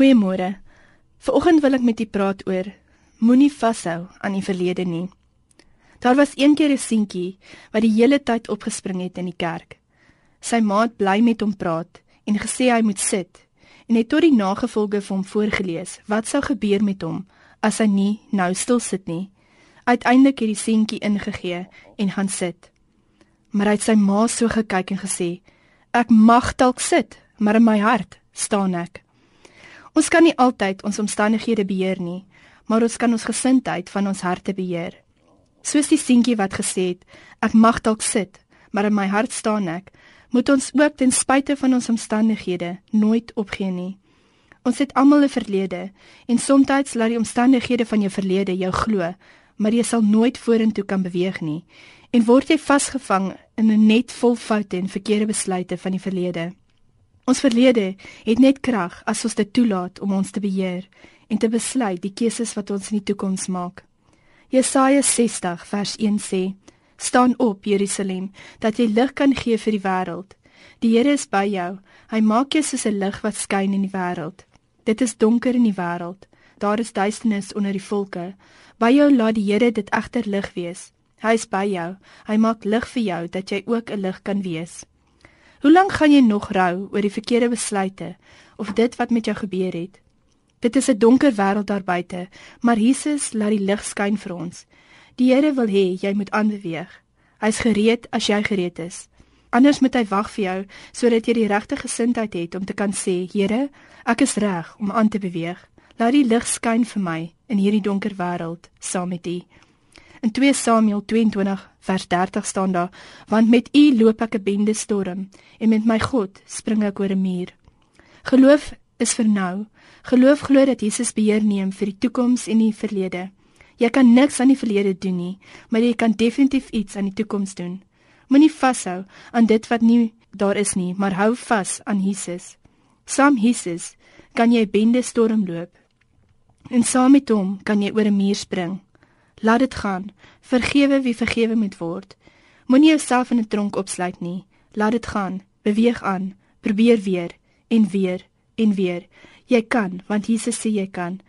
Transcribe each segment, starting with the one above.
Goeiemôre. Vanoggend wil ek met u praat oor moenie vashou aan die verlede nie. Daar was een keer 'n seentjie wat die hele tyd opgespring het in die kerk. Sy maat bly met hom praat en gesê hy moet sit en het tot die nagevolge vir hom voorgeles wat sou gebeur met hom as hy nie nou stil sit nie. Uiteindelik het die seentjie ingegee en gaan sit. Maar hy het sy ma so gekyk en gesê: "Ek mag dalk sit, maar in my hart staan ek." Ons kan nie altyd ons omstandighede beheer nie, maar ons kan ons gesindheid van ons harte beheer. Soos die seentjie wat gesê het, ek mag dalk sit, maar in my hart staan ek, moet ons ook ten spyte van ons omstandighede nooit opgee nie. Ons het almal 'n verlede en soms laat die omstandighede van jou verlede jou glo, maar jy sal nooit vorentoe kan beweeg nie en word jy vasgevang in 'n net vol foute en verkeerde besluite van die verlede. Ons verlede het net krag as ons dit toelaat om ons te beheer en te besluit die keuses wat ons in die toekoms maak. Jesaja 60 vers 1 sê: Staan op, Jerusalem, dat jy lig kan gee vir die wêreld. Die Here is by jou. Hy maak jou soos 'n lig wat skyn in die wêreld. Dit is donker in die wêreld. Daar is duisternis onder die volke. By jou laat die Here dit egter lig wees. Hy is by jou. Hy maak lig vir jou dat jy ook 'n lig kan wees. Hoe lank gaan jy nog rou oor die verkeerde besluite of dit wat met jou gebeur het? Dit is 'n donker wêreld daar buite, maar Jesus laat die lig skyn vir ons. Die Here wil hê jy moet aanbeweeg. Hy's gereed as jy gereed is. Anders moet hy wag vir jou sodat jy die regte gesindheid het om te kan sê, Here, ek is reg om aan te beweeg. Laat die lig skyn vir my in hierdie donker wêreld saam met U. In 2 Samuel 22 vers 30 staan daar: Want met U loop ek 'n bende storm en met my God spring ek oor 'n muur. Geloof is vir nou. Geloof glo dat Jesus beheer neem vir die toekoms en die verlede. Jy kan niks aan die verlede doen nie, maar jy kan definitief iets aan die toekoms doen. Moenie vashou aan dit wat nie daar is nie, maar hou vas aan Jesus. Saam Jesus kan jy bende storm loop. En saam met hom kan jy oor 'n muur spring. Laat dit gaan. Vergewe wie vergewe moet word. Moenie jouself in 'n tronk opsluit nie. Laat dit gaan. Beweeg aan. Probeer weer en weer en weer. Jy kan, want Jesus sê jy kan.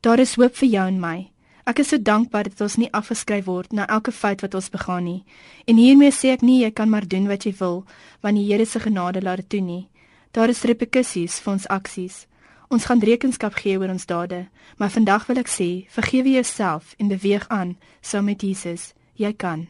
Daar is hoop vir jou en my. Ek is so dankbaar dat ons nie afgeskryf word na elke fout wat ons begaan nie. En hiermee sê ek nie jy kan maar doen wat jy wil, want die Here se genade laat dit toe nie. Daar is reperkusies vir ons aksies. Ons gaan rekenskap gee oor ons dade, maar vandag wil ek sê, vergewe jouself en beweeg aan saam met Jesus. Jy kan.